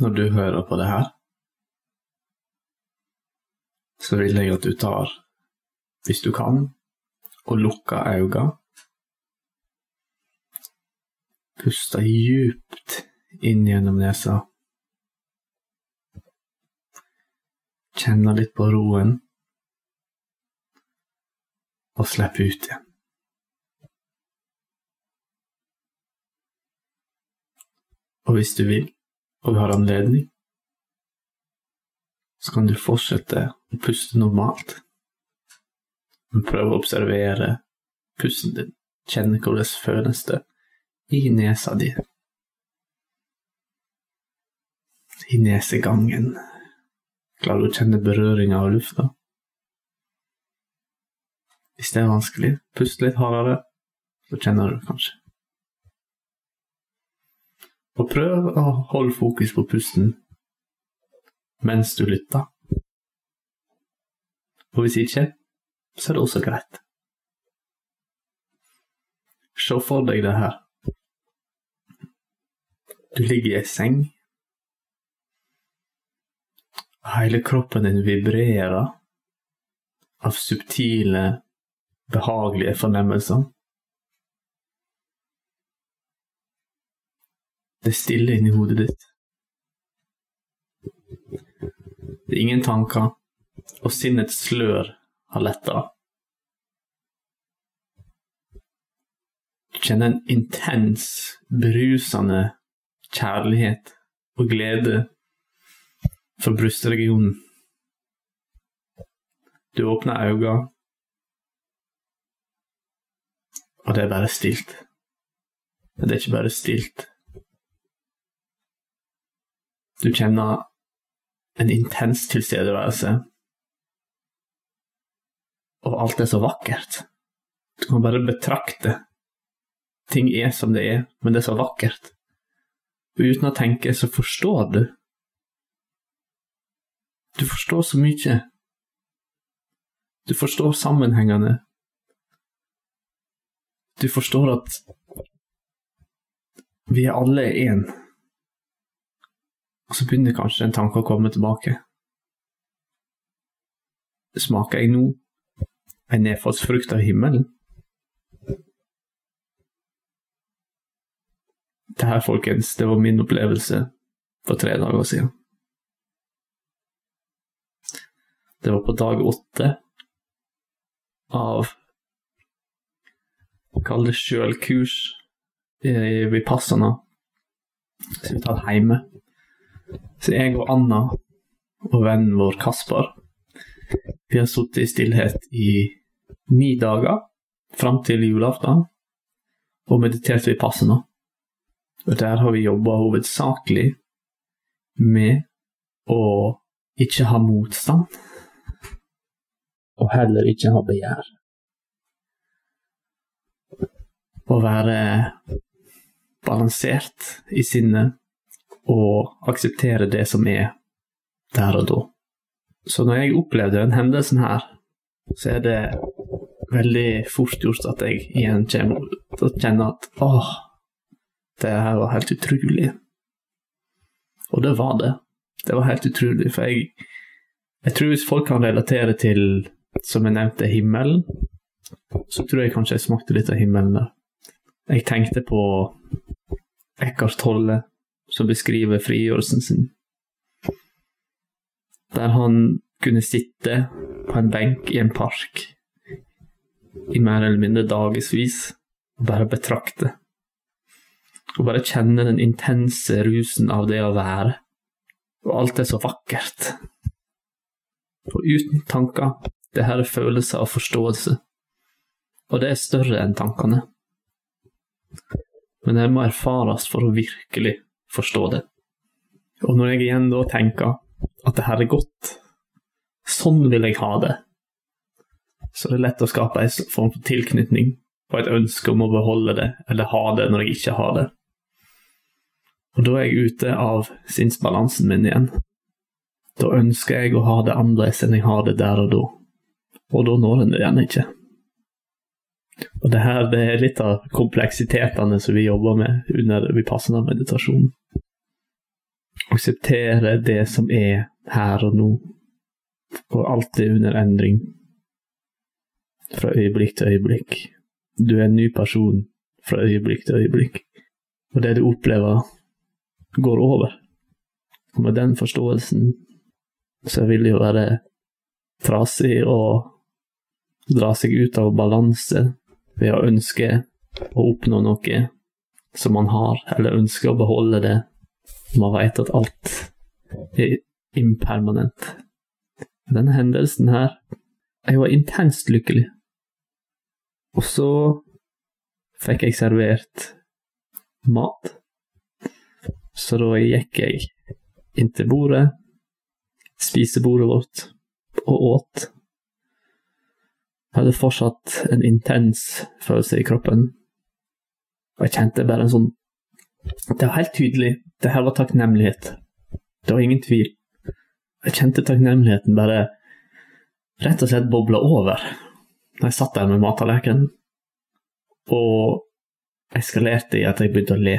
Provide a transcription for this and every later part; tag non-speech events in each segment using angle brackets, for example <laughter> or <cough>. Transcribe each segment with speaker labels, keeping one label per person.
Speaker 1: når du hører på det her, så vil jeg at du tar, hvis du kan, og lukker øynene. Puster djupt inn gjennom nesa. Kjenner litt på roen. Og slipper ut igjen. Og hvis du vil, og du har anledning, så kan du fortsette å puste normalt. Men prøv å observere pusten din. Kjenne hvordan føles det i nesa di. I nesegangen. Klarer du å kjenne berøringa av lufta? Hvis det er vanskelig, pust litt hardere, så kjenner du kanskje. Og prøv å holde fokus på pusten mens du lytter. Og hvis ikke, så er det også greit. Se for deg det her. Du ligger i ei seng. Hele kroppen din vibrerer av subtile, behagelige fornemmelser. Det er stille inni hodet ditt. Det er ingen tanker, og sinnets slør har letta. Du kjenner en intens, berusende kjærlighet og glede for brystregionen. Du åpner øynene, og det er bare stilt. Men det er ikke bare stilt. Du kjenner en intens tilstedeværelse. Og alt er så vakkert. Du kan bare betrakte. Ting er som det er, men det er så vakkert. Og uten å tenke, så forstår du. Du forstår så mye. Du forstår sammenhengene. Du forstår at vi er alle én. Og så begynner kanskje en tanke å komme tilbake. Smaker jeg nå en nedfallsfrukt av himmelen? Det her, folkens, det var min opplevelse for tre dager siden. Det var på dag åtte av Kall det sjølkurs i Vipassana, som vi tar hjemme. Så jeg og Anna og vennen vår Kasper vi har sittet i stillhet i ni dager fram til julaften og meditert ved passene. Og der har vi jobba hovedsakelig med å ikke ha motstand, og heller ikke ha begjær. Å være balansert i sinnet og akseptere det som er der og da. Så når jeg opplevde den hendelsen her, så er det veldig fort gjort at jeg igjen kommer til å kjenne at åh, det her var helt utrolig. Og det var det. Det var helt utrolig, for jeg, jeg tror hvis folk kan relatere til, som jeg nevnte, himmelen, så tror jeg kanskje jeg smakte litt av himmelen der. Jeg tenkte på Eckhart Tolle, som beskriver frigjørelsen sin. Der han kunne sitte på en benk i en park i mer eller mindre dagevis og bare betrakte. Og bare kjenne den intense rusen av det å være. Og alt er så vakkert. Og uten tanker. Det her er følelser og forståelse. Og det er større enn tankene. Men det må erfares for å virkelig forstå det. Og når jeg igjen da tenker at det her er godt, sånn vil jeg ha det, så det er lett å skape en form for tilknytning og et ønske om å beholde det eller ha det når jeg ikke har det. Og da er jeg ute av sinnsbalansen min igjen. Da ønsker jeg å ha det annerledes enn jeg har det der og da, og da når en det igjen ikke. Og det her det er litt av kompleksitetene som vi jobber med under vipassende meditasjon. akseptere det som er her og nå, og alt er under endring fra øyeblikk til øyeblikk. Du er en ny person fra øyeblikk til øyeblikk, og det du opplever, går over. Og med den forståelsen så vil det jo være trasig å dra seg ut av balanse ved å ønske å oppnå noe som man har, eller ønske å beholde det. Man vet at alt er impermanent. Denne hendelsen her Jeg var intenst lykkelig. Og så fikk jeg servert mat. Så da gikk jeg inn til bordet, spisebordet vårt, og åt. Jeg hadde fortsatt en intens følelse i kroppen. Og jeg kjente bare en sånn Det var helt tydelig. Det her var takknemlighet. Det var ingen tvil. Jeg kjente takknemligheten bare rett og slett boble over da jeg satt der med mattallerkenen, og eskalerte i at jeg begynte å le.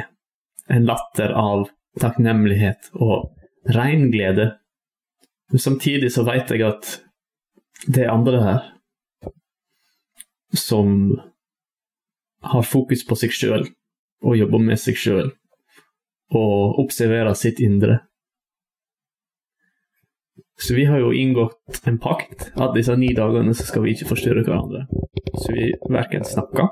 Speaker 1: En latter av takknemlighet og ren glede. Men samtidig så veit jeg at det er andre her som har fokus på seg sjøl og jobber med seg sjøl og observerer sitt indre. Så vi har jo inngått en pakt at disse ni dagene så skal vi ikke forstyrre hverandre. Så vi verken snakka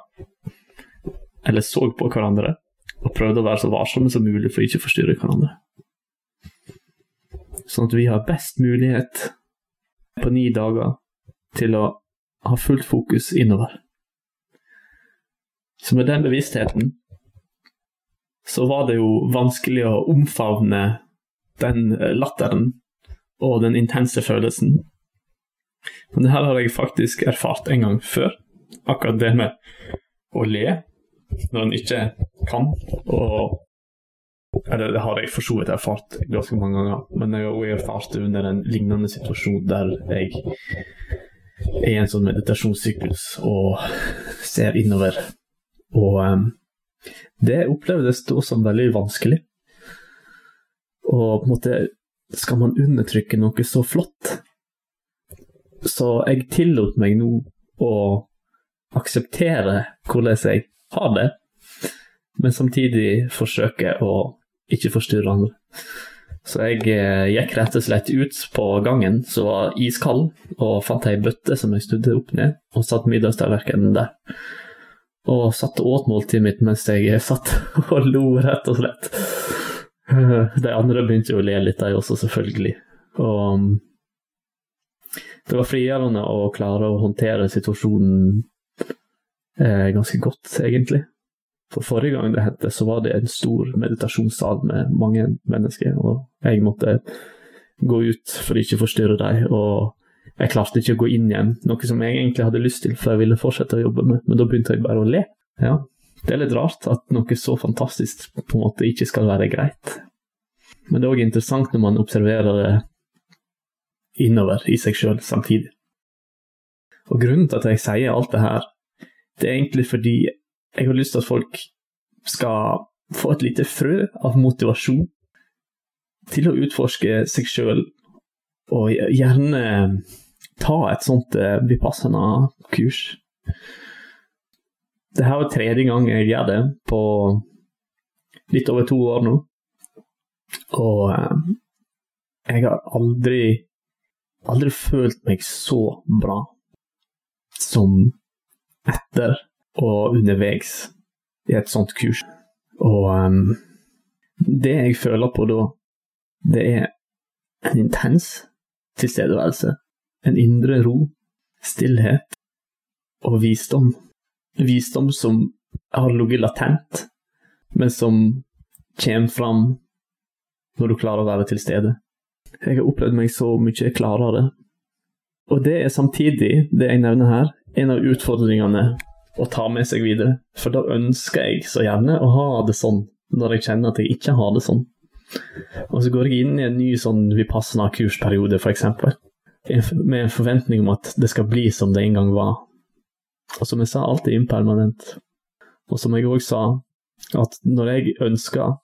Speaker 1: eller så på hverandre og prøvde å være så varsomme som mulig for ikke å forstyrre hverandre. Sånn at vi har best mulighet på ni dager til å ha fullt fokus innover. Så med den bevisstheten så var det jo vanskelig å omfavne den latteren og den intense følelsen. Men det her har jeg faktisk erfart en gang før. Akkurat det med å le når en ikke kan. Og eller det har jeg for så vidt erfart ganske mange ganger, men jeg har også erfart det under en lignende situasjon der jeg i en sånn meditasjonssyklus og ser innover. Og um, det opplevdes da som veldig vanskelig. Og på en måte skal man undertrykke noe så flott? Så jeg tillot meg nå å akseptere hvordan jeg har det, men samtidig forsøke å ikke forstyrre andre. Så jeg eh, gikk rett og slett ut på gangen som var iskald, og fant ei bøtte som jeg snudde opp ned, og satte middagstallerkenen der. Og satt åt måltidet mitt mens jeg <laughs> satt og lo, rett og slett. <laughs> De andre begynte jo å le litt, de også, selvfølgelig. Og um, det var frigjørende å klare å håndtere situasjonen eh, ganske godt, egentlig. For forrige gang det hendte, så var det en stor meditasjonssal med mange mennesker, og jeg måtte gå ut for å ikke forstyrre dem. Og jeg klarte ikke å gå inn igjen, noe som jeg egentlig hadde lyst til, for jeg ville fortsette å jobbe med, men da begynte jeg bare å le. Ja, det er litt rart at noe så fantastisk på en måte ikke skal være greit. Men det er òg interessant når man observerer det innover i seg sjøl samtidig. Og grunnen til at jeg sier alt det her, det er egentlig fordi jeg har lyst til at folk skal få et lite frø av motivasjon til å utforske seg sjøl, og gjerne ta et sånt eh, vipassana-kurs. Det her var tredje gang jeg gjør det på litt over to år nå. Og eh, jeg har aldri aldri følt meg så bra som etter og underveis i et sånt kurs. Og um, det jeg føler på da, det er en intens tilstedeværelse. En indre ro, stillhet og visdom visdom som har ligget latent, men som kommer fram når du klarer å være til stede. Jeg har opplevd meg så mye klarere. Og det er samtidig, det jeg nevner her, en av utfordringene å ta med seg videre. For da ønsker jeg så gjerne å ha det sånn, når jeg kjenner at jeg ikke har det sånn. Og så går jeg inn i en ny sånn vipassana-kursperiode, f.eks., med en forventning om at det skal bli som det en gang var. Og som jeg sa, alt er impermanent. Og som jeg òg sa, at når jeg ønsker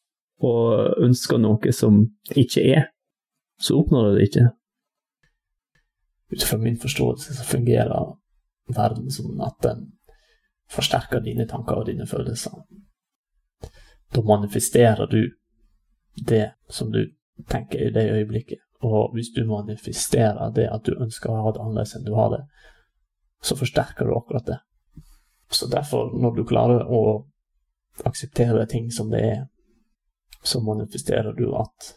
Speaker 1: og ønsker noe som ikke er, så oppnår jeg det ikke. Ut fra min forståelse så fungerer verden sånn at den forsterker dine tanker og dine følelser. Da manifesterer du det som du tenker i det øyeblikket. Og hvis du manifesterer det at du ønsker å ha det annerledes enn du har det, så forsterker du akkurat det. Så derfor, når du klarer å akseptere ting som det er, så manifesterer du at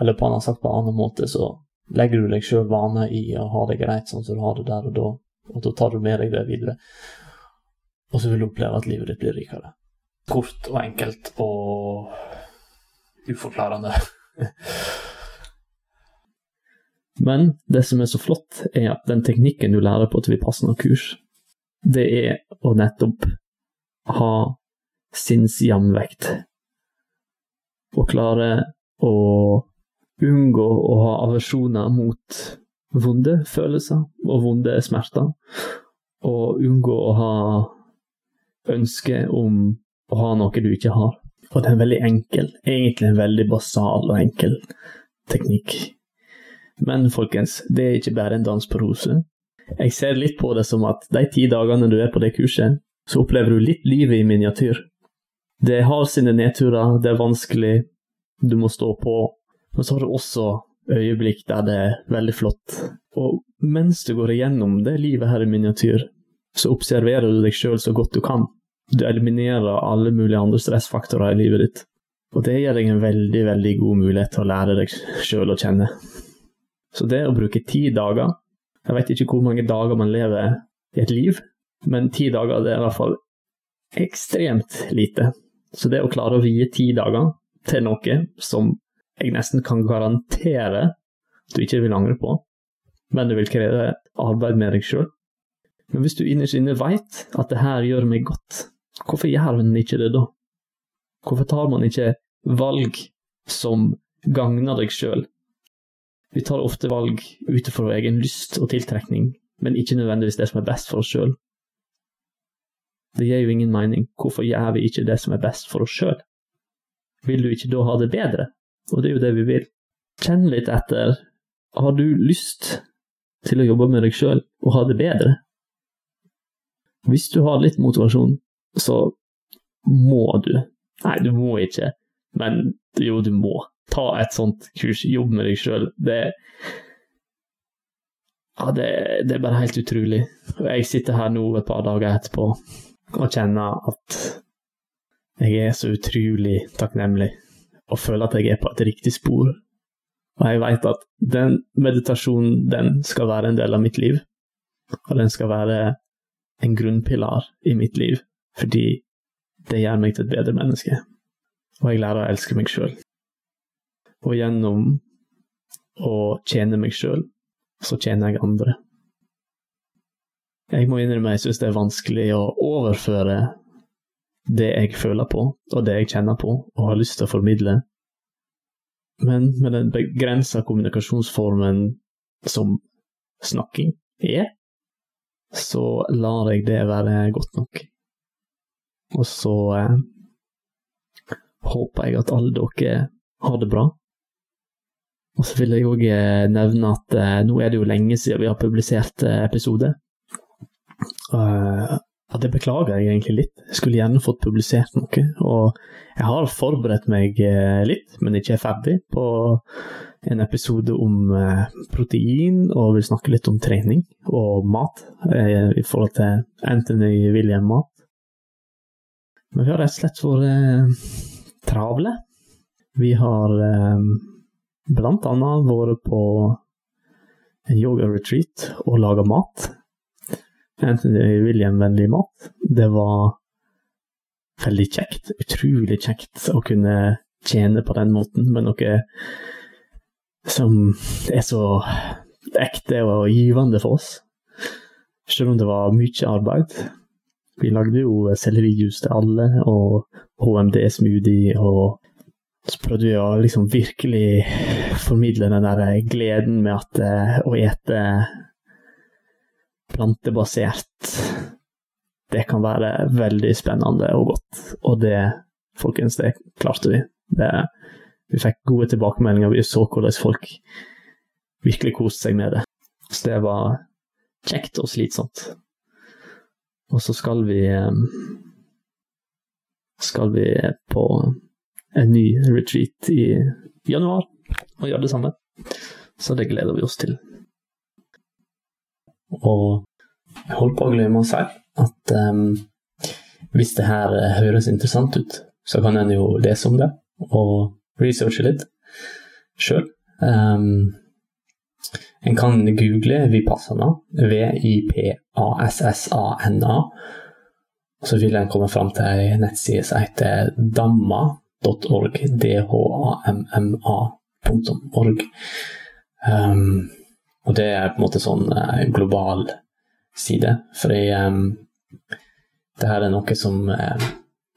Speaker 1: Eller på annen sagt på en annen måte, så legger du deg sjøl vane i å ha det greit sånn som du har det der og da, og da tar du med deg det videre. Og så vil du oppleve at livet ditt blir rikere. Kort og enkelt og uforklarende. <laughs> Men det som er så flott, er at den teknikken du lærer på et Vipassana-kurs, det er å nettopp ha sinnsjamvekt. Og klare å unngå å ha aversjoner mot vonde følelser og vonde smerter. Og unngå å ha ønske om å ha noe du ikke har. Og det er en veldig enkel, egentlig en veldig basal og enkel teknikk. Men folkens, det er ikke bare en dans på roser. Jeg ser litt på det som at de ti dagene du er på det kurset, så opplever du litt livet i miniatyr. Det har sine nedturer, det er vanskelig, du må stå på, men så har du også øyeblikk der det er veldig flott. Og mens du går igjennom det livet her i miniatyr, så observerer du deg sjøl så godt du kan. Du eliminerer alle mulige andre stressfaktorer i livet ditt. Og det gir deg en veldig, veldig god mulighet til å lære deg sjøl å kjenne. Så det å bruke ti dager Jeg vet ikke hvor mange dager man lever i et liv, men ti dager det er i hvert fall ekstremt lite. Så det å klare å vie ti dager til noe som jeg nesten kan garantere du ikke vil angre på, men det vil kreve arbeid med deg sjøl. Men hvis du innerst inne veit at det her gjør meg godt, hvorfor gjør man ikke det da? Hvorfor tar man ikke valg som gagner deg sjøl, vi tar ofte valg ut fra vår egen lyst og tiltrekning, men ikke nødvendigvis det som er best for oss sjøl. Det gir jo ingen mening. Hvorfor gjør vi ikke det som er best for oss sjøl? Vil du ikke da ha det bedre? Og det er jo det vi vil. Kjenn litt etter. Har du lyst til å jobbe med deg sjøl og ha det bedre? Hvis du har litt motivasjon, så må du. Nei, du må ikke, men jo, du må ta et sånt kurs, jobb med deg sjøl. Det, ja, det, det, er bare helt utrolig. Jeg sitter her nå et par dager etterpå og kjenner at jeg er så utrolig takknemlig og føler at jeg er på et riktig spor. Og jeg veit at den meditasjonen, den skal være en del av mitt liv. Og den skal være en grunnpilar i mitt liv, fordi det gjør meg til et bedre menneske. Og jeg lærer å elske meg sjøl og gjennom å tjene meg sjøl, så tjener jeg andre. Jeg må innrømme jeg syns det er vanskelig å overføre det jeg føler på, og det jeg kjenner på, og har lyst til å formidle. Men med den begrensa kommunikasjonsformen som snakking er, så lar jeg det være godt nok. Og så eh, håper jeg at alle dere har det bra. Og så vil jeg òg eh, nevne at eh, nå er det jo lenge siden vi har publisert eh, episode. Uh, det beklager jeg egentlig litt. Jeg skulle gjerne fått publisert noe. Og jeg har forberedt meg litt, men ikke er ferdig, på en episode om protein, og vil snakke litt om trening og mat i forhold til Anthony William-mat. Men vi har rett og slett vært travle. Vi har blant annet vært på en yoga-retreat og laga mat. Anthony William-vennlig mat. Det var veldig kjekt. Utrolig kjekt å kunne tjene på den måten med noe som er så ekte og givende for oss. Selv om det var mye arbeid. Vi lagde jo sellerijus til alle, og HMD-smoothie og så prøvde vi å liksom virkelig formidle den der gleden med at uh, å ete plantebasert Det kan være veldig spennende og godt. Og det, folkens, det klarte vi. Det, vi fikk gode tilbakemeldinger, vi så hvordan folk virkelig koste seg med det. Så det var kjekt og slitsomt. Og så skal vi skal vi på en ny retreat i januar og gjøre det samme. Så det gleder vi oss til. Og jeg holdt på å glemme å si at um, hvis det her høres interessant ut, så kan en jo lese om det og researche litt sjøl. Um, en kan google Vipassana, V-I-P-A-S-S-A-N-A, så vil en komme fram til ei nettside som heter damma.org, D-H-A-M-M-A.org. Um, og det er på en måte sånn uh, global side, fordi um, det her er noe som er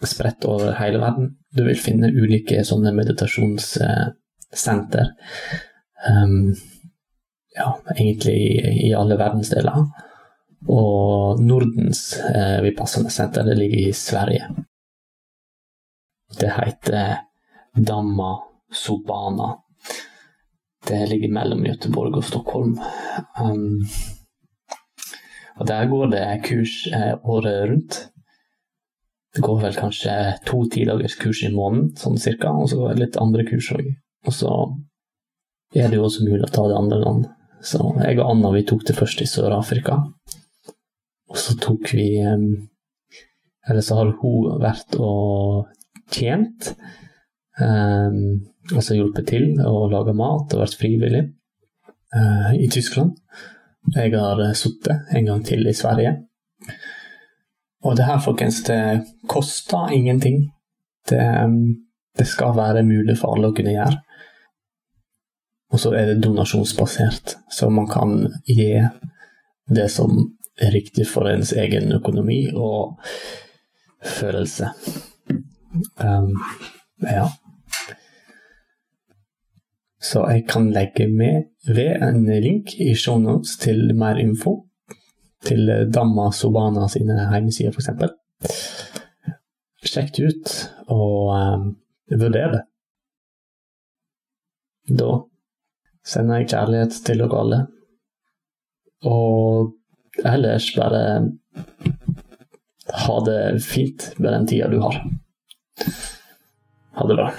Speaker 1: spredt over hele verden. Du vil finne ulike sånne meditasjonssenter. Um, ja, egentlig i, i alle verdensdeler. Og Nordens eh, Vipassana senter det ligger i Sverige. Det heter Damma Sobana. Det ligger mellom Göteborg og Stockholm. Um, og der går det kurs eh, året rundt. Det går vel kanskje to tidagers kurs i måneden, sånn cirka, og så går det litt andre kurs òg. Og så er det jo også mulig å ta det andre land. Så jeg og Anna vi tok det først i Sør-Afrika. Og så tok vi Eller så har hun vært og tjent. Um, altså hjulpet til å lage mat og vært frivillig uh, i Tyskland. Jeg har sittet en gang til i Sverige. Og det her, folkens, det koster ingenting. Det, det skal være mulig for alle å kunne gjøre. Og så er det donasjonsbasert, så man kan gi det som er riktig for ens egen økonomi og følelse. Um, ja. Så jeg kan legge med ved en link i shownotes til mer info. Til Damma Sobana sine hjemmesider, f.eks. Sjekk det ut, og um, vurder det. Da sender jeg kjærlighet til dere alle. Og ellers bare ha det fint med den tida du har. Ha det bra.